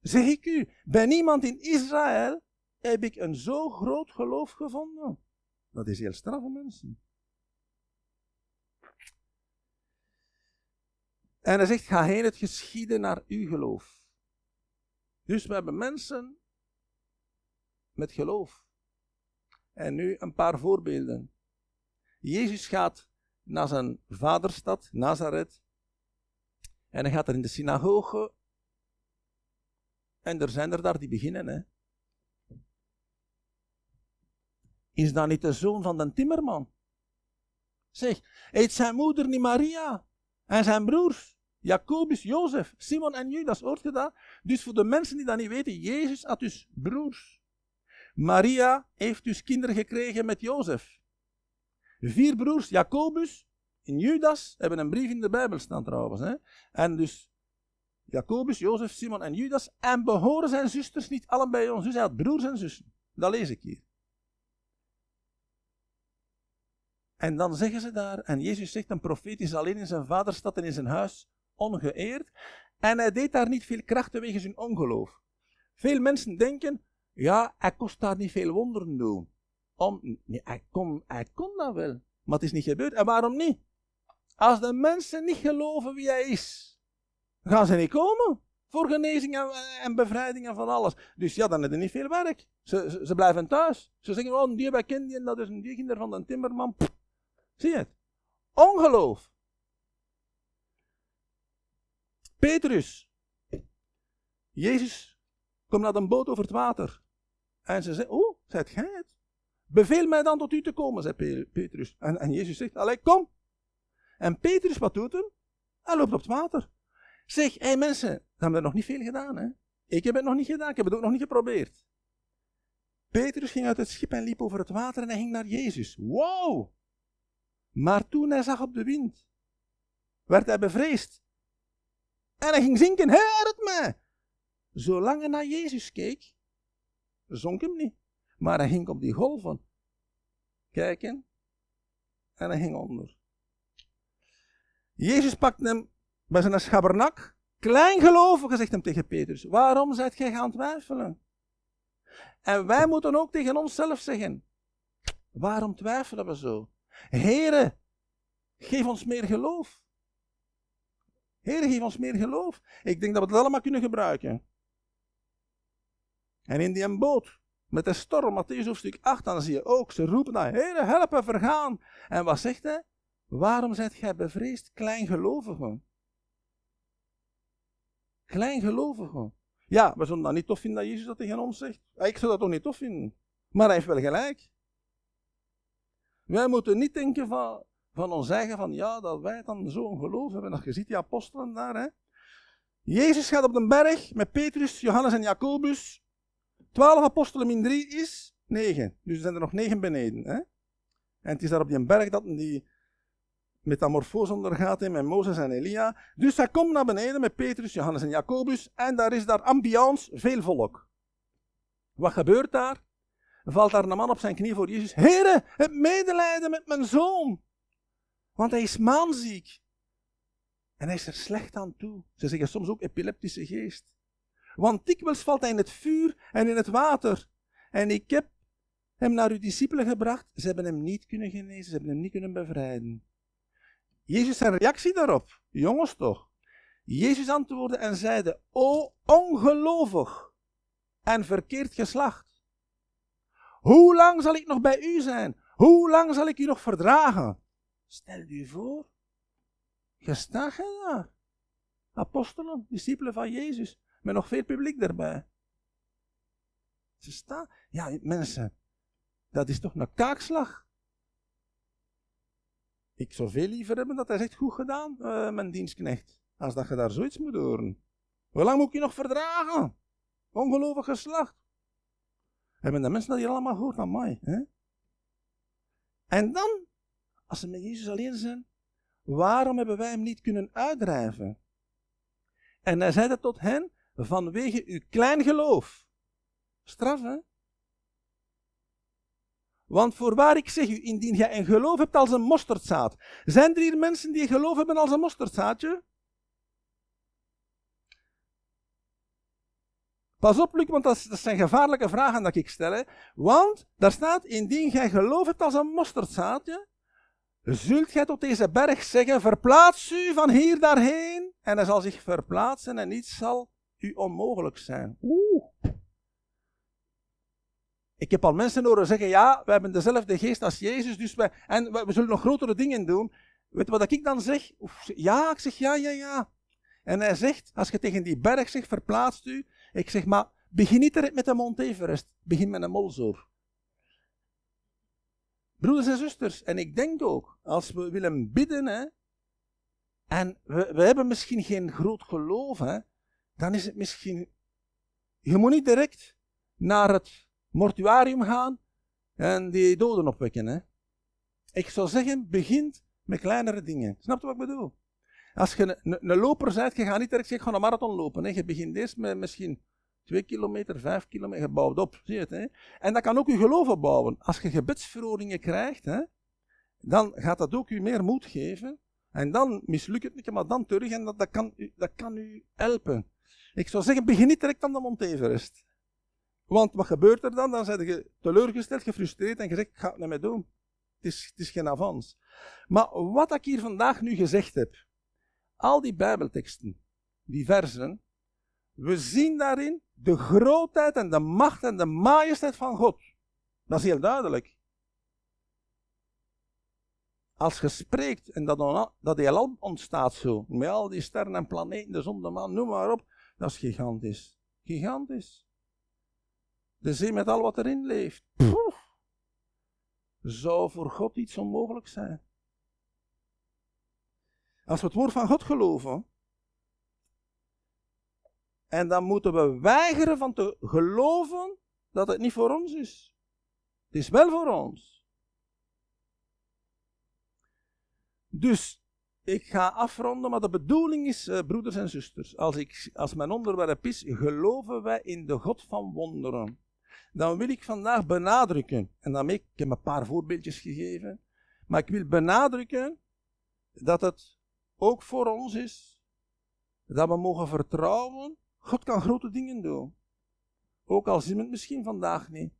Zeg ik u, bij niemand in Israël heb ik een zo groot geloof gevonden. Dat is heel straffe mensen. En hij zegt, ga heen het geschieden naar uw geloof. Dus we hebben mensen met geloof. En nu een paar voorbeelden. Jezus gaat naar zijn vaderstad, Nazareth. En hij gaat er in de synagoge. En er zijn er daar die beginnen. Hè. Is dat niet de zoon van de timmerman? Zeg, heet zijn moeder niet Maria? En zijn broers? Jacobus, Jozef, Simon en Judas, hoort je dat? Dus voor de mensen die dat niet weten, Jezus had dus broers. Maria heeft dus kinderen gekregen met Jozef. Vier broers, Jacobus en Judas, hebben een brief in de Bijbel staan trouwens. Hè? En dus Jacobus, Jozef, Simon en Judas. En behoren zijn zusters niet allen bij ons. Dus hij had broers en zussen. Dat lees ik hier. En dan zeggen ze daar, en Jezus zegt, een profeet is alleen in zijn vaderstad en in zijn huis ongeëerd. En hij deed daar niet veel kracht wegens zijn ongeloof. Veel mensen denken, ja, hij kost daar niet veel wonderen doen. Om, nee, hij, kon, hij kon dat wel, maar het is niet gebeurd. En waarom niet? Als de mensen niet geloven wie hij is, gaan ze niet komen voor genezing en, en bevrijding en van alles. Dus ja, dan hebben ze niet veel werk. Ze, ze, blijven thuis. Ze zeggen, oh, die bij kind dat is een dieginder van de timmerman. Zie je het? Ongeloof. Petrus. Jezus komt naar een boot over het water. En ze zegt, oh, zijt gij het? Beveel mij dan tot u te komen, zei Petrus. En, en Jezus zegt, allee, kom. En Petrus, wat doet hem? Hij loopt op het water. Zeg, hé hey mensen, we hebben er nog niet veel gedaan, hè? Ik heb het nog niet gedaan, ik heb het ook nog niet geprobeerd. Petrus ging uit het schip en liep over het water en hij ging naar Jezus. Wow! Maar toen hij zag op de wind, werd hij bevreesd. En hij ging zinken, het mij! Zolang hij naar Jezus keek, zonk hem niet. Maar hij ging op die golven kijken en hij ging onder. Jezus pakte hem bij zijn schabbernak. Kleingelovige, zegt hem tegen Petrus. Waarom zijt gij gaan twijfelen? En wij moeten ook tegen onszelf zeggen. Waarom twijfelen we zo? Heren, geef ons meer geloof. Heren, geef ons meer geloof. Ik denk dat we het allemaal kunnen gebruiken. En in die boot, met de storm, Matthäus hoofdstuk 8, dan zie je ook, ze roepen naar, Heren, helpen vergaan. En wat zegt hij? Waarom zijt gij bevreesd, kleingelovigen? Kleingelovigen. Ja, we zullen dat niet tof vinden dat Jezus dat tegen ons zegt. Ik zou dat toch niet tof vinden. Maar hij heeft wel gelijk. Wij moeten niet denken van, van ons eigen, van ja, dat wij dan zo'n geloof hebben. Dat je ziet die apostelen daar, hè. Jezus gaat op de berg met Petrus, Johannes en Jacobus. Twaalf apostelen min drie is negen. Dus er zijn er nog negen beneden. Hè? En het is daar op die berg dat die metamorfose ondergaat met Mozes en Elia. Dus hij komt naar beneden met Petrus, Johannes en Jacobus. En daar is daar ambiance, veel volk. Wat gebeurt daar? Valt daar een man op zijn knie voor Jezus. Heere, heb medelijden met mijn zoon. Want hij is maanziek. En hij is er slecht aan toe. Ze zeggen soms ook epileptische geest. Want dikwijls valt hij in het vuur en in het water. En ik heb hem naar uw discipelen gebracht. Ze hebben hem niet kunnen genezen, ze hebben hem niet kunnen bevrijden. Jezus zijn reactie daarop, jongens toch. Jezus antwoordde en zeide, o ongelovig en verkeerd geslacht. Hoe lang zal ik nog bij u zijn? Hoe lang zal ik u nog verdragen? Stel u voor, je staat daar. Apostelen, discipelen van Jezus, met nog veel publiek erbij. Ze staan, ja mensen, dat is toch een kaakslag. Ik zou veel liever hebben dat hij zegt, goed gedaan, uh, mijn dienstknecht. Als dat je daar zoiets moet horen. Hoe lang moet ik je nog verdragen? Ongelovig geslacht. Hebben de mensen dat hier allemaal gehoord aan mij? Hè? En dan, als ze met Jezus alleen zijn, waarom hebben wij hem niet kunnen uitdrijven? En hij zei dat tot hen, vanwege uw klein geloof. Straf? Want voorwaar ik zeg u, indien jij een geloof hebt als een mosterdzaad. Zijn er hier mensen die geloof hebben als een mosterdzaadje? Pas op, Luc, want dat, zijn gevaarlijke vragen dat ik stel. Want daar staat, indien jij geloof hebt als een mosterdzaadje, zult gij tot deze berg zeggen, verplaats u van hier daarheen. En hij zal zich verplaatsen en niets zal u onmogelijk zijn. Oeh. Ik heb al mensen horen zeggen, ja, we hebben dezelfde geest als Jezus, dus wij, en we, zullen nog grotere dingen doen. Weet je wat ik dan zeg? Ja, ik zeg ja, ja, ja. En hij zegt, als je tegen die berg zegt, verplaatst u. Ik zeg, maar begin niet direct met de Mont Everest, begin met een molzoor. Broeders en zusters, en ik denk ook, als we willen bidden, hè, en we, we hebben misschien geen groot geloof, hè, dan is het misschien. Je moet niet direct naar het mortuarium gaan en die doden opwekken. Hè? Ik zou zeggen, begint met kleinere dingen. Snap je wat ik bedoel? Als je een, loper bent, je gaat niet direct ik ga een marathon lopen. Hè? Je begint eerst met misschien 2 kilometer, 5 kilometer, je bouwt op. Zie je? Hè? En dat kan ook je geloof opbouwen. Als je gebedsverhoringen krijgt, hè, dan gaat dat ook je meer moed geven. En dan mislukt het niet, maar dan terug en dat, dat, kan, dat kan u helpen. Ik zou zeggen, begin niet direct aan de Mont Want wat gebeurt er dan? Dan zijn je teleurgesteld, gefrustreerd en je zegt, ik ga het niet meer doen. Het is, het is geen avans. Maar wat ik hier vandaag nu gezegd heb, al die Bijbelteksten, die versen, we zien daarin de grootheid en de macht en de majesteit van God. Dat is heel duidelijk. Als je spreekt en dat, dat heelal ontstaat zo, met al die sterren en planeten, de zon, de maan, noem maar op, dat is gigantisch. Gigantisch. De zee met al wat erin leeft. Poef. Zou voor God iets onmogelijk zijn? Als we het woord van God geloven, en dan moeten we weigeren van te geloven dat het niet voor ons is. Het is wel voor ons. Dus ik ga afronden, maar de bedoeling is, uh, broeders en zusters, als, ik, als mijn onderwerp is, geloven wij in de God van wonderen. Dan wil ik vandaag benadrukken, en daarmee, ik heb een paar voorbeeldjes gegeven, maar ik wil benadrukken dat het ook voor ons is dat we mogen vertrouwen. God kan grote dingen doen. Ook al zien we het misschien vandaag niet.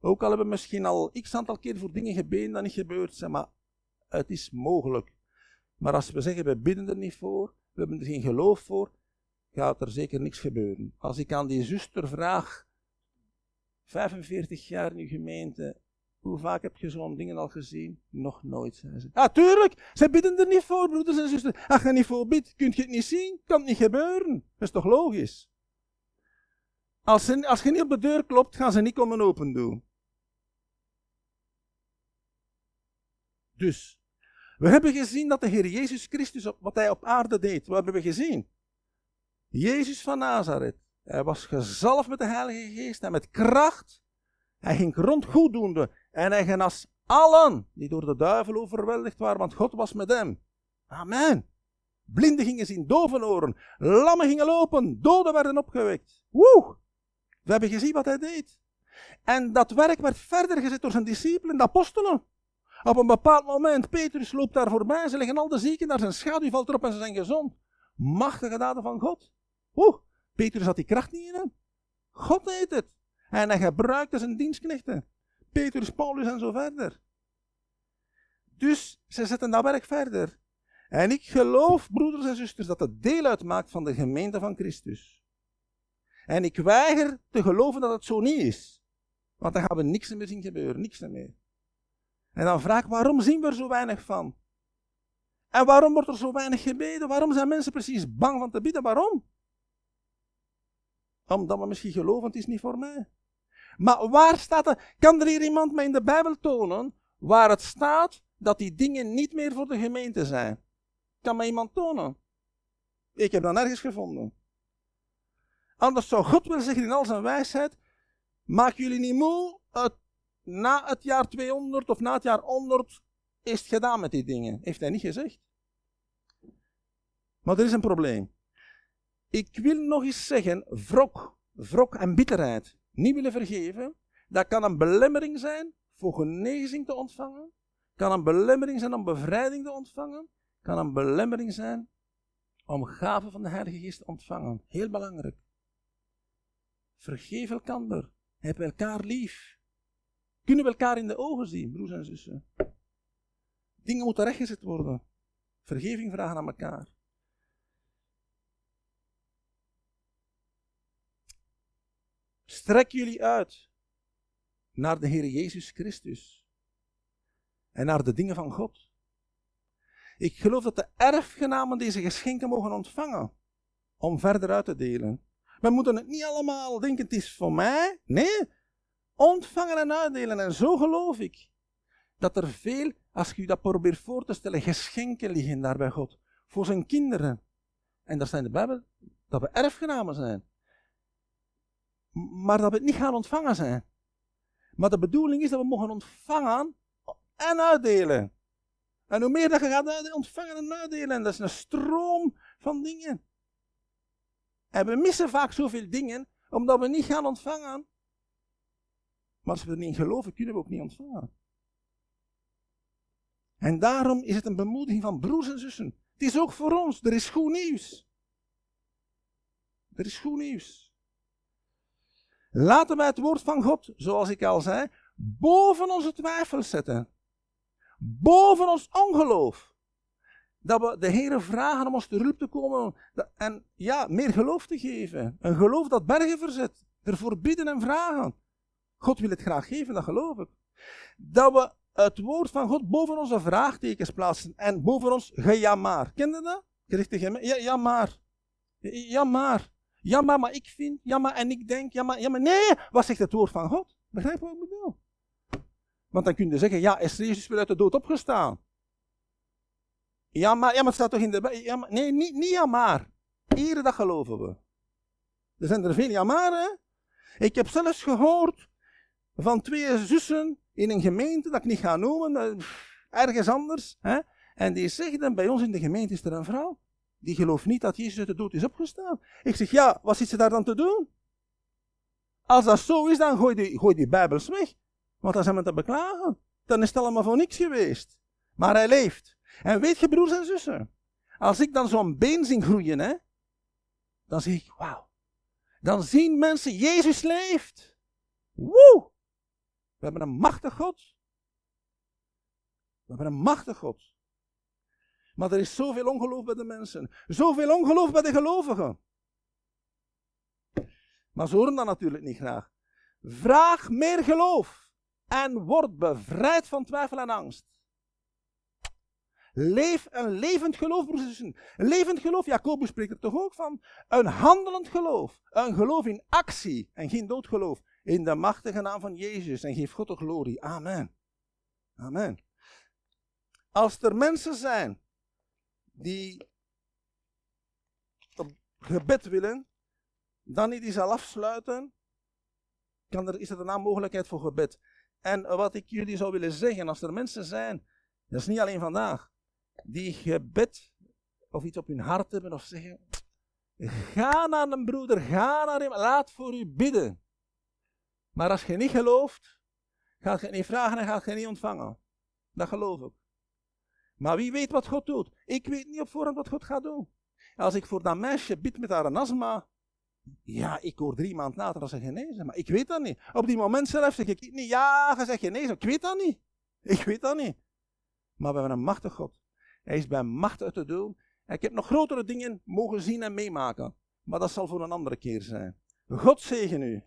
Ook al hebben we misschien al x aantal keer voor dingen gebeden dat niet gebeurd zijn, maar het is mogelijk. Maar als we zeggen, we bidden er niet voor, we hebben er geen geloof voor, gaat er zeker niks gebeuren. Als ik aan die zuster vraag, 45 jaar in uw gemeente, hoe vaak heb je zo'n dingen al gezien? Nog nooit, zei ze. Ah, tuurlijk, ze bidden er niet voor, broeders en zusters. Als je niet voor bidt, kun je het niet zien, kan het niet gebeuren. Dat is toch logisch? Als, als je niet op de deur klopt, gaan ze niet komen open doen. Dus, we hebben gezien dat de Heer Jezus Christus, wat hij op aarde deed, wat hebben we gezien? Jezus van Nazareth, hij was gezalfd met de Heilige Geest en met kracht. Hij ging rond goeddoende en hij genas allen die door de duivel overweldigd waren, want God was met hem. Amen. Blinden gingen zien, doven oren, lammen gingen lopen, doden werden opgewekt. Woe! We hebben gezien wat hij deed. En dat werk werd verder gezet door zijn discipelen, de apostelen. Op een bepaald moment, Petrus loopt daar voorbij, ze leggen al de zieken naar zijn schaduw, valt erop en ze zijn gezond. Machtige daden van God. Oeh, Petrus had die kracht niet in hem. God deed het. En hij gebruikte zijn dienstknechten. Petrus, Paulus en zo verder. Dus ze zetten dat werk verder. En ik geloof, broeders en zusters, dat het deel uitmaakt van de gemeente van Christus. En ik weiger te geloven dat het zo niet is. Want dan gaan we niks meer zien gebeuren, niks meer. En dan vraag ik, waarom zien we er zo weinig van? En waarom wordt er zo weinig gebeden? Waarom zijn mensen precies bang van te bidden? Waarom? Omdat we misschien geloven, het is niet voor mij. Maar waar staat er? Kan er hier iemand mij in de Bijbel tonen waar het staat dat die dingen niet meer voor de gemeente zijn? Kan mij iemand tonen? Ik heb dat nergens gevonden. Anders zou God wel zeggen in al zijn wijsheid: maak jullie niet moe, na het jaar 200 of na het jaar 100 is het gedaan met die dingen. Heeft hij niet gezegd. Maar er is een probleem. Ik wil nog eens zeggen, wrok, wrok en bitterheid niet willen vergeven, dat kan een belemmering zijn voor genezing te ontvangen, kan een belemmering zijn om bevrijding te ontvangen, kan een belemmering zijn om gaven van de Heilige Geest te ontvangen. Heel belangrijk. Vergeef elkaar. Heb elkaar lief. Kunnen we elkaar in de ogen zien, broers en zussen? Dingen moeten rechtgezet worden. Vergeving vragen aan elkaar. Strek jullie uit naar de Heer Jezus Christus en naar de dingen van God. Ik geloof dat de erfgenamen deze geschenken mogen ontvangen om verder uit te delen. We moeten het niet allemaal denken, het is voor mij. Nee, ontvangen en uitdelen. En zo geloof ik dat er veel, als je je dat probeert voor te stellen, geschenken liggen daar bij God. Voor zijn kinderen. En daar zijn de Bijbel dat we erfgenamen zijn maar dat we het niet gaan ontvangen zijn. Maar de bedoeling is dat we mogen ontvangen en uitdelen. En hoe meer dat je gaat ontvangen en uitdelen, dat is een stroom van dingen. En we missen vaak zoveel dingen, omdat we niet gaan ontvangen. Maar als we er niet in geloven, kunnen we ook niet ontvangen. En daarom is het een bemoediging van broers en zussen. Het is ook voor ons, er is goed nieuws. Er is goed nieuws. Laten wij het woord van God, zoals ik al zei, boven onze twijfels zetten. Boven ons ongeloof. Dat we de Heere vragen om ons te hulp te komen en ja, meer geloof te geven. Een geloof dat bergen verzet. Ervoor bidden en vragen. God wil het graag geven, dat geloof ik. Dat we het woord van God boven onze vraagtekens plaatsen en boven ons gejamar. Ken je dat? Gerichte ja, ja maar. Ja maar. Ja maar, maar ik vind. Ja maar en ik denk. Ja maar, ja maar. Nee, wat zegt het woord van God? Begrijp wat ik bedoel? Want dan kun je zeggen, ja, is Jezus weer uit de dood opgestaan? Ja maar, ja maar het staat toch in de... Ja, maar, nee, niet, niet ja maar. Dag geloven we. Er zijn er veel ja maar, hè? Ik heb zelfs gehoord van twee zussen in een gemeente, dat ik niet ga noemen, ergens anders. Hè? En die zeggen, bij ons in de gemeente is er een vrouw. Die gelooft niet dat Jezus uit de dood is opgestaan. Ik zeg, ja, wat zit ze daar dan te doen? Als dat zo is, dan gooi die, gooi die Bijbels weg. Want dan zijn we te beklagen. Dan is het allemaal voor niks geweest. Maar hij leeft. En weet je, broers en zussen, als ik dan zo'n been zie groeien, hè, dan zeg ik, wauw. Dan zien mensen, Jezus leeft. Woe! We hebben een machtig God. We hebben een machtig God. Maar er is zoveel ongeloof bij de mensen. Zoveel ongeloof bij de gelovigen. Maar ze horen dat natuurlijk niet graag. Vraag meer geloof en word bevrijd van twijfel en angst. Leef een levend geloof, broers Een levend geloof, Jacobus spreekt er toch ook van? Een handelend geloof. Een geloof in actie en geen doodgeloof. In de machtige naam van Jezus en geef God de glorie. Amen. Amen. Als er mensen zijn die gebed willen, dan niet die zal afsluiten, kan er, is er een mogelijkheid voor gebed. En wat ik jullie zou willen zeggen, als er mensen zijn, dat is niet alleen vandaag, die gebed of iets op hun hart hebben of zeggen, ga naar een broeder, ga naar hem, laat voor u bidden. Maar als je niet gelooft, gaat je niet vragen en gaat je niet ontvangen. Dat geloof ik. Maar wie weet wat God doet? Ik weet niet op voorhand wat God gaat doen. Als ik voor dat meisje bid met haar een astma, ja, ik hoor drie maanden later dat ze genezen, maar ik weet dat niet. Op die moment zelf zeg ik niet, ja, je zegt genezen, ik weet dat niet. Ik weet dat niet. Maar we hebben een machtig God. Hij is bij macht uit te doen. ik heb nog grotere dingen mogen zien en meemaken. Maar dat zal voor een andere keer zijn. God zegen u.